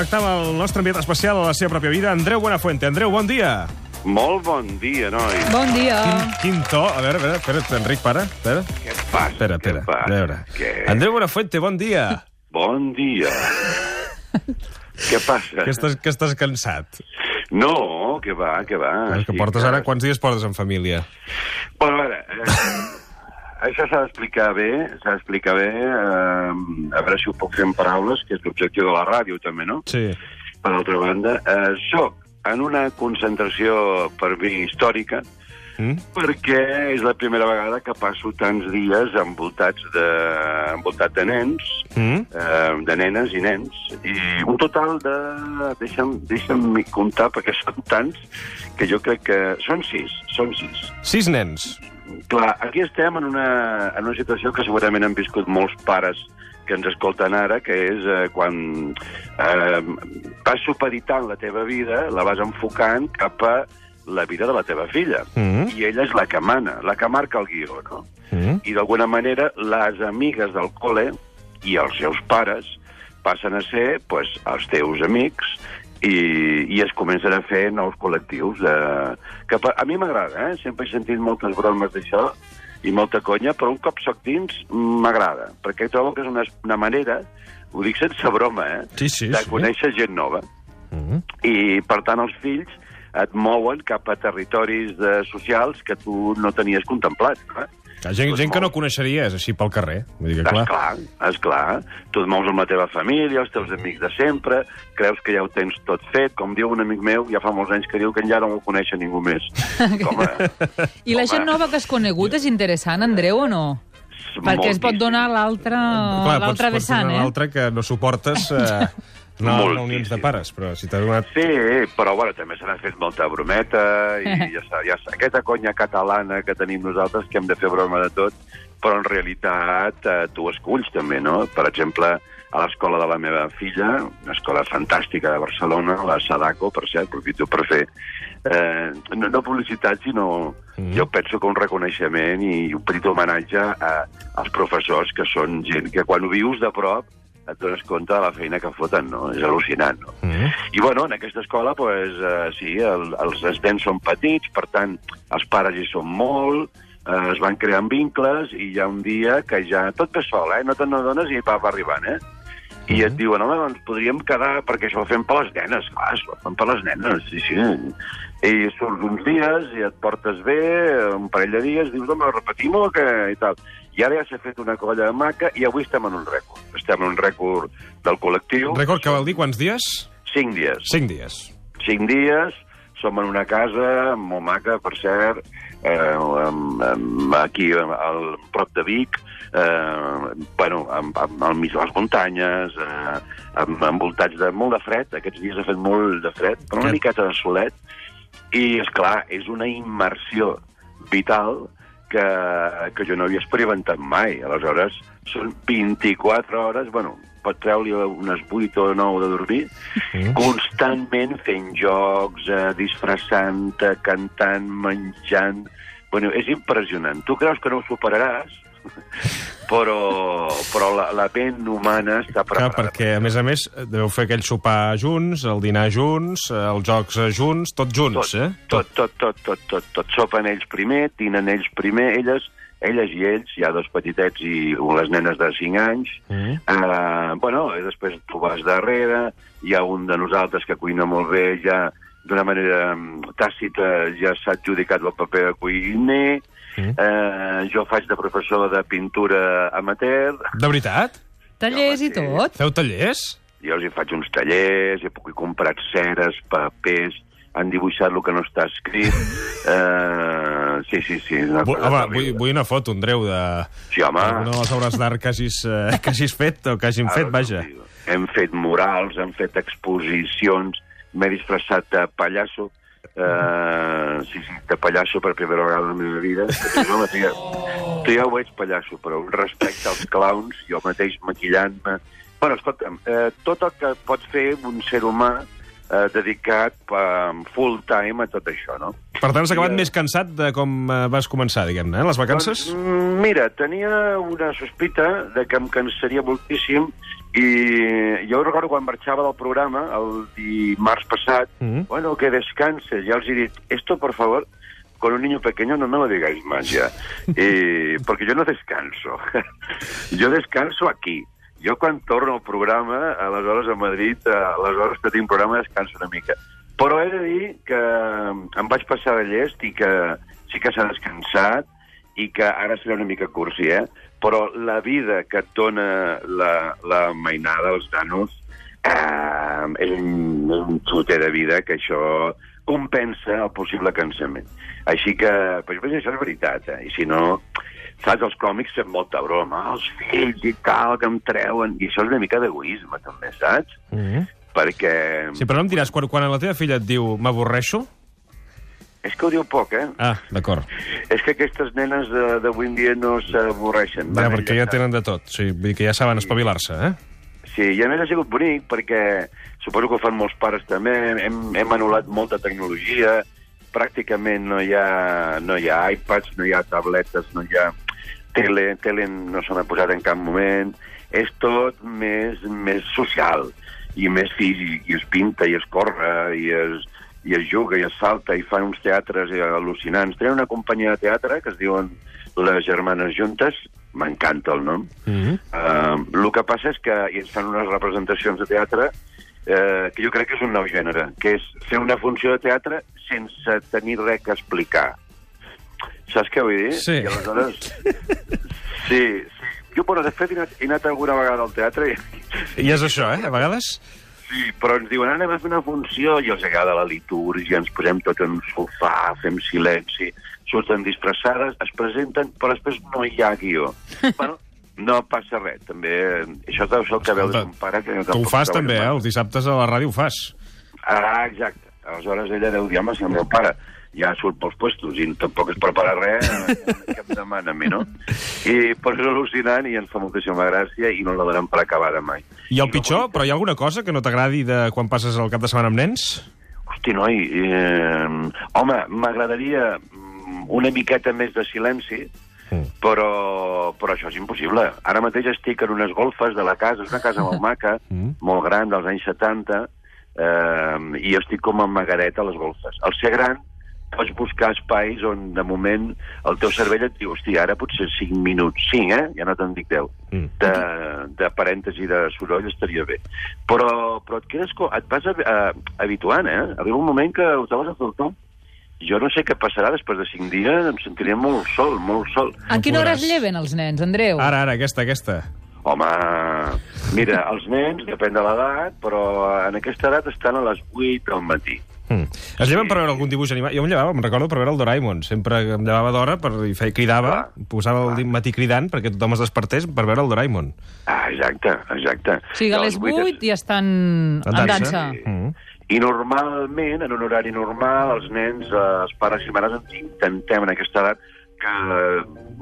connectar amb el nostre enviat especial a la seva pròpia vida, Andreu Buenafuente. Andreu, bon dia. Molt bon dia, noi. Bon dia. Quin, quin to... A veure, a veure, espera't, Enric, para. Espera, Què passa? espera, espera. A veure. Què? Andreu Buenafuente, bon dia. Bon dia. Què passa? Que estàs, que estàs cansat. No, que va, que va. El que Sí portes ara, quants dies portes en família? Bueno, a veure, eh, això s'ha d'explicar bé, s'ha d'explicar bé, eh, a veure si ho puc fer en paraules, que és l'objectiu de la ràdio, també, no? Sí. Per altra banda, eh, soc en una concentració per mi històrica, Mm? perquè és la primera vegada que passo tants dies envoltats de, envoltat de nens, Mm? eh, de nenes i nens, i un total de... Deixa'm, deixa'm comptar, perquè són tants que jo crec que... Són sis, són sis. Sis nens. Clar, aquí estem en una, en una situació que segurament han viscut molts pares que ens escolten ara, que és eh, quan eh, vas supeditant la teva vida, la vas enfocant cap a la vida de la teva filla. Mm. I ella és la que mana, la que marca el guió, no? Mm. i d'alguna manera les amigues del col·le i els seus pares passen a ser pues, els teus amics i, i es comencen a fer nous col·lectius. Eh, que per, a mi m'agrada, eh? sempre he sentit moltes bromes d'això i molta conya, però un cop soc dins m'agrada, perquè trobo que és una, una manera, ho dic sense broma, eh? Sí, sí, de sí. conèixer gent nova. Mm. I, per tant, els fills et mouen cap a territoris de, socials que tu no tenies contemplat. Eh? Gent, gent que no coneixeries així pel carrer. Vull dir que, clar. Esclar, esclar. Tu et mous amb la teva família, els teus amics de sempre, creus que ja ho tens tot fet. Com diu un amic meu, ja fa molts anys que diu que ja no ho coneix ningú més. Com a... I la gent Home. nova que has conegut és interessant, Andreu, o no? Perquè es pot donar l'altra Clar, pots, l'altra pots vessant, donar eh? l'altre que no suportes eh, no Moltíssim. reunions de pares, però si t'ha donat... Sí, però bueno, també se n'ha fet molta brometa i ja sa, ja sa, aquesta conya catalana que tenim nosaltres que hem de fer broma de tot, però en realitat eh, tu esculls també, no? Per exemple, a l'escola de la meva filla, una escola fantàstica de Barcelona, la Sadako, per cert, aprofito per fer eh, no, no publicitat, sinó Mhm. jo penso que un reconeixement i un petit homenatge a, als professors que són gent que quan ho vius de prop et dones compte de la feina que foten, no? És al·lucinant, no? Mm. I bueno, en aquesta escola, pues, eh, sí, el, els, nens són petits, per tant, els pares hi són molt, eh, es van creant vincles, i hi ha un dia que ja tot ve sol, eh? No te'n adones i va, va arribant, eh? I et diuen, home, doncs podríem quedar, perquè això ho fem per les nenes, clar, això ho fem per les nenes, sí, sí. I surts uns dies i et portes bé, un parell de dies, dius, home, repetim o què? I tal. I ara ja s'ha fet una colla maca i avui estem en un rècord. Estem en un rècord del col·lectiu. Un rècord que vol dir quants dies? Cinc dies Cinc dies. cinc dies, som en una casa molt maca, per cert, eh, aquí al prop de Vic, eh, bueno, amb, amb, al mig de les muntanyes, eh, amb, envoltats de molt de fred, aquests dies ha fet molt de fred, però una miqueta de solet, i, és clar és una immersió vital que, que jo no havia experimentat mai. Aleshores, són 24 hores, bueno, pot treure-li unes 8 o 9 de dormir, Mm. constantment fent jocs, eh, disfressant-te, cantant, menjant... Bueno, és impressionant. Tu creus que no ho superaràs, però, però la, la ment humana està Clar, preparada. perquè, a més a més, deveu fer aquell sopar junts, el dinar junts, eh, els jocs eh, junts, tot junts, tot, eh? tot, tot, tot, tot, tot, tot. Sopen ells primer, tinen ells primer, elles, elles i ells, hi ha dos petitets i les nenes de 5 anys. Mm. Uh, bueno, i després tu vas darrere, hi ha un de nosaltres que cuina molt bé, ja d'una manera mm, tàcita ja s'ha adjudicat el paper de cuiner, Mm. uh, jo faig de professor de pintura amateur, De veritat? Tallers i tot? Feu tallers? jo els hi faig uns tallers, he comprat ceres, papers, han dibuixat el que no està escrit. Uh, sí, sí, sí. Una Vu- cosa Home, vull, vull una foto, Andreu, de... Sí, home. Una de les obres d'art que hagis, eh, que hagis fet o que hagin fet, Ara vaja. t'ho dic. Hem fet murals, hem fet exposicions, m'he disfressat de pallasso, Uh, sí, sí, de pallasso per primera vegada en la meva vida. Home, tu, ja, tu ja ho ets pallasso, però un respecte als clowns, jo mateix maquillant-me... Bueno, escolta'm, eh, tot el que pot fer un ser humà eh, dedicat eh, full time a tot això, no? Per tant, has acabat I, eh, més cansat de com eh, vas començar, diguem-ne, eh? les vacances? Doncs, mm, mira, tenia una sospita de que em cansaria moltíssim i jo recordo quan marxava del programa, el dimarts passat, Mhm. bueno, que descanses. Ja els he dit, esto, por favor, con un niño pequeño no me lo digáis más ya. Eh, porque yo no descanso. yo descanso aquí. Jo quan torno al programa, aleshores a Madrid, eh, aleshores que tinc programa descanso una mica. Però he de dir que em vaig passar de llest i que sí que s'ha descansat i que ara serà una mica cursi, eh? Però la vida que et dona la, la mainada, els nanos, eh, un, és un xoter de vida que això compensa el possible cansament. Així que, però això és veritat, eh? I si no, saps, els còmics fem molta broma, "Ah, els fills i tal, que em treuen, i això és una mica d'egoisme, també, saps? Mm. Perquè Sí, però no em diràs, quan, quan la teva filla et diu m'avorreixo... és que ho diu poc, eh? Ah, d'acord. És que aquestes nenes de- d'avui en dia no s'avorreixen. Ja, perquè ja tenen de tot. Sí, vull dir que ja saben espavilar-se, eh? Sí, i a més ha sigut bonic perquè suposo que ho fan molts pares també, hem, hem anul·lat molta tecnologia, pràcticament no hi ha, no hi ha iPads, no hi ha tabletes, no hi ha tele, tele no se n'ha posat en cap moment, és tot més, més social i més físic, i es pinta, i es corre, i es, i es juga, i es salta, i fan uns teatres eh, al·lucinants. Tenen una companyia de teatre que es diuen Les Germanes Juntes, m'encanta el nom, Mm -hmm. Uh, el que passa és que i ens fan unes representacions de teatre uh, que jo crec que és un nou gènere, que és fer una funció de teatre sense tenir res que explicar. Saps què vull dir? Sí. I aleshores... Sí, sí. Jo, bueno, de fet, he anat, he anat alguna vegada al teatre i, I és això, eh? A vegades... Sí, però ens diuen, anem a fer una funció, i els agrada la litúrgia, ens posem tot en un sofà, fem silenci, surten disfressades, es presenten, però després no hi ha guió. bueno, no passa res, també... Això deu ser el que veus un pare que... Tu ho fas també, eh? Els dissabtes a la ràdio ho fas. Ah, exacte. Aleshores ella deu dir, home, si el meu pare ja surt pels puestos i tampoc es prepara res, què em demana a mi, no? I però és al·lucinant i ens fa moltíssima gràcia i no la donem per acabada mai. I el pitjor, però hi ha alguna cosa que no t'agradi de quan passes el cap de setmana amb nens? Hosti, noi, eh, home, m'agradaria mm, una miqueta més de silenci, Mm. però, però això és impossible. Ara mateix estic en unes golfes de la casa, és una casa molt maca, Mm. molt gran, dels anys 70, eh, i jo estic com a magaret a les golfes. Al ser gran, pots buscar espais on, de moment, el teu cervell et diu, hosti, ara potser 5 minuts, 5, eh? Ja no te'n dic 10. Mm. De, de parèntesi de soroll estaria bé. Però, però et quedes... Et vas uh, habituant, eh? Arriba un moment que ho trobes a faltar. Jo no sé què passarà després de 5 dies, em sentiria molt sol, molt sol. A quina hora es lleven els nens, Andreu? Ara, ara, aquesta, aquesta. Home, mira, els nens, depèn de l'edat, però en aquesta edat estan a les 8 del matí. Mm. Es lleven per veure algun dibuix animat? Jo em llevava, em recordo, per veure el Doraemon. Sempre em llevava d'hora per, i feia, cridava, Clar. posava el matí cridant perquè tothom es despertés per veure el Doraemon. Ah, exacte, exacte. O sigui, a les vuit es- 8 i estan En en dansa. dansa. Mm. I normalment, en un horari normal, els nens, eh, els pares i mares, intentem en aquesta edat que,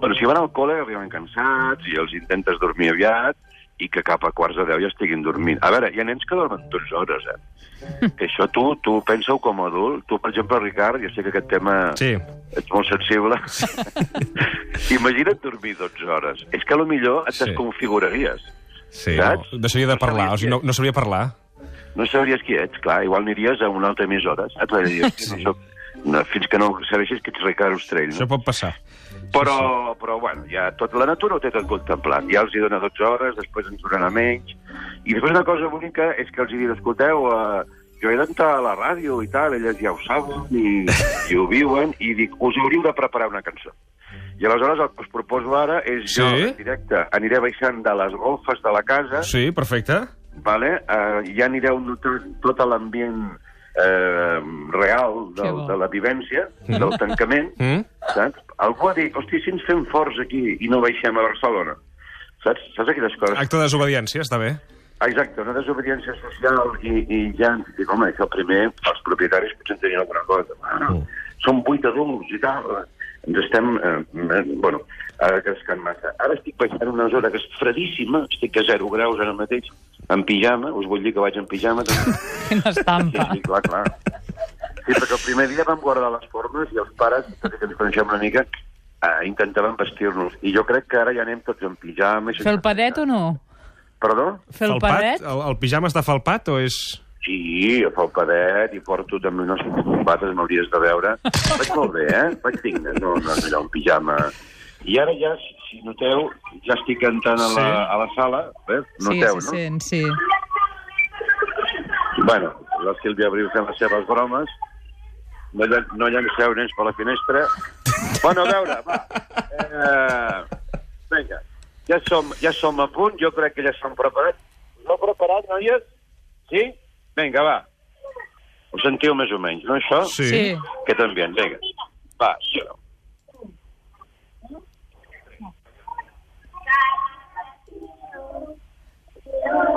bueno, si van al col·le arriben cansats i els intentes dormir aviat i que cap a quarts de deu ja estiguin dormint. A veure, hi ha nens que dormen 12 hores, eh? Que això tu, tu pensa-ho com a adult. Tu, per exemple, Ricard, jo sé que aquest tema Sí. ets molt sensible. Imagina't dormir 12 hores. És que a lo millor et Sí. desconfiguraries. Sí, Saps? no, deixaria de No parlar, sabies o sigui, no, no sabria parlar. no sabries qui ets, clar, igual aniries a una altra emissora, saps? Sí. sí. no soc, no, fins que no sabeixis que ets Ricard Ostrell, Això no? pot passar. Però, però, bueno, ja tot, la natura ho té tot contemplat. Ja els hi dona 12 hores, després ens donarà menys. I després una cosa bonica és que els hi dic, escolteu, uh, jo he d'entrar a la ràdio i tal, elles ja ho saben i, i ho viuen, i dic, us hauríeu de preparar una cançó. I aleshores el que us proposo ara és jo, Sí? en directe, aniré baixant de les golfes de la casa, Sí, perfecte. vale? Uh, ja anireu notant tot l'ambient eh, real del, de la vivència, del tancament, Mm? saps? Algú ha dit, hosti, si ens fem forts aquí i no baixem a Barcelona, saps? Saps aquelles coses? Acte de desobediència, està bé. Exacte, una desobediència social i, i ja ens dic, home, això primer, els propietaris potser en tenien alguna cosa. Bueno, Mm. Som vuit adults i tal. Ens estem, eh, eh, bueno, ara cascant massa. Ara estic baixant una zona que és fredíssima, estic a 0 graus ara mateix, En pijama, us vull dir que vaig en pijama. També. Quina Sí, estampa. sí, clar, clar. Sí, perquè el primer dia vam guardar les formes i els pares, tot i que ens coneixem una mica, eh, intentaven vestir-nos. I jo crec que ara ja anem tots en pijama. i sense- Felpadet o no? Perdó? Felpadet? El, el pijama està falpat o és... Sí, a Falpadet i porto també unes combates, m'hauries de veure. Vaig molt bé, eh? Vaig digne, no, no és allò un pijama. I ara ja, si, noteu, ja estic entrant a la, Sí. a la sala, eh? Sí, Noteu, sí, no? sent, sí. Bueno, la Sílvia Abril fent les seves bromes. No, no llanceu nens per la finestra. Bueno, a veure, va. Eh, vinga, ja som, ja som a punt, jo crec que ja som preparats. Us heu preparat, noies? Sí? Vinga, va. Ho sentiu més o menys, no, això? Sí. Sí. Que també, vinga. Va, això.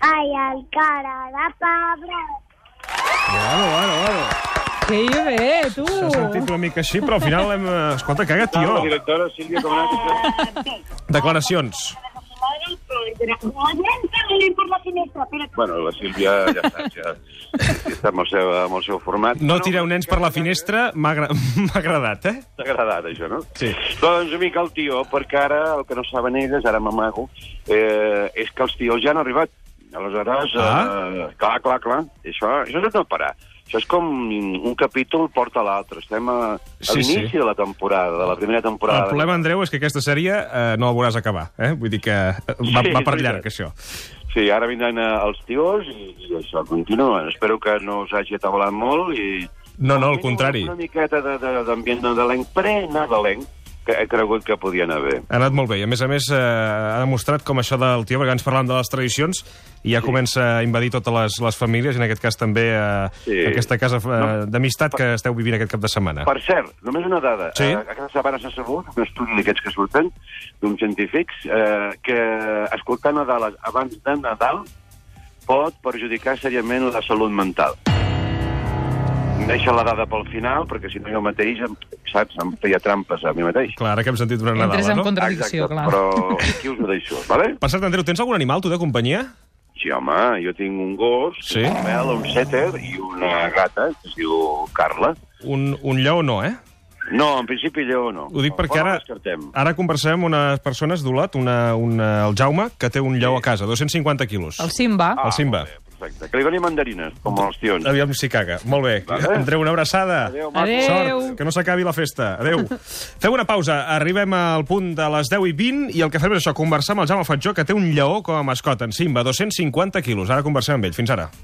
Ai, el cara de pebre. Bueno, bueno, bueno. Que bé, tu! S'ha sentit una mica així, però al final hem... eh, Escolta, caga, La tio. directora Sílvia com ha anat? Declaracions. Bueno, la Sílvia ja està, ja, ja està amb el seu, amb el seu format. No tireu nens per la finestra, m'ha agra- m'ha agradat, eh? T'ha agradat, això, no? Sí. Doncs, amic, el tio, perquè ara, el que no saben elles, ara m'amago, eh, és que els tios ja han arribat. Aleshores, Ah. eh, clar, clar, clar, això, això és no parar. Això és com un capítol porta l'altre. Estem a, a Sí, l'inici sí. de la temporada, de la primera temporada. El problema, Andreu, és que aquesta sèrie eh, no la veuràs acabar, eh? Vull dir que eh, va, Sí, va per llarg, això. Sí, ara vindran eh, els tios i, i això continua. Espero que no us hagi atabalat molt i... No, no, al contrari. Una miqueta de- de- d'ambient de, nadalenc, pre-nadalenc, que he cregut que podien haver. Ha anat molt bé. I, a més a més, eh, ha demostrat com això del tio, perquè ens parlant de les tradicions, i ja comença a invadir totes les, les famílies, i en aquest cas també eh, Sí. aquesta casa eh, No. d'amistat que esteu vivint aquest cap de setmana. Per cert, només una dada. Sí. Eh, aquesta setmana s'ha sabut, un estudi d'aquests que surten, d'uns científics, eh, que escoltar Nadal abans de Nadal pot perjudicar seriament la salut mental. Deixa la dada pel final, perquè si no jo mateix, em, saps, em feia trampes a mi mateix. Clar, ara que hem sentit una Entres Nadala, en no? contradicció, clar. però aquí us ho deixo, vale? Per cert, Andreu, tens algun animal, tu, de companyia? Sí, home, jo tinc un gos, Sí? un mel, un setter i una gata, que es diu Carla. Un, un lleó no, eh? No, en principi lleó no. Ho dic perquè ara, ara conversem amb unes persones d'Olot, una, una, el Jaume, que té un lleó a casa, 250 quilos. El Simba. el Simba. molt bé, Perfecte. Que li doni mandarines, com els tions. Aviam si caga. Molt bé. Vale. Andreu, una abraçada. Adéu. Adéu. Sort, que no s'acabi la festa. Adéu. Fem una pausa. Arribem al punt de les 10 i 20 i el que fem és això, conversar amb el Jaume Fatjó, que té un lleó com a mascota en Simba, 250 quilos. Ara conversem amb ell. Fins ara.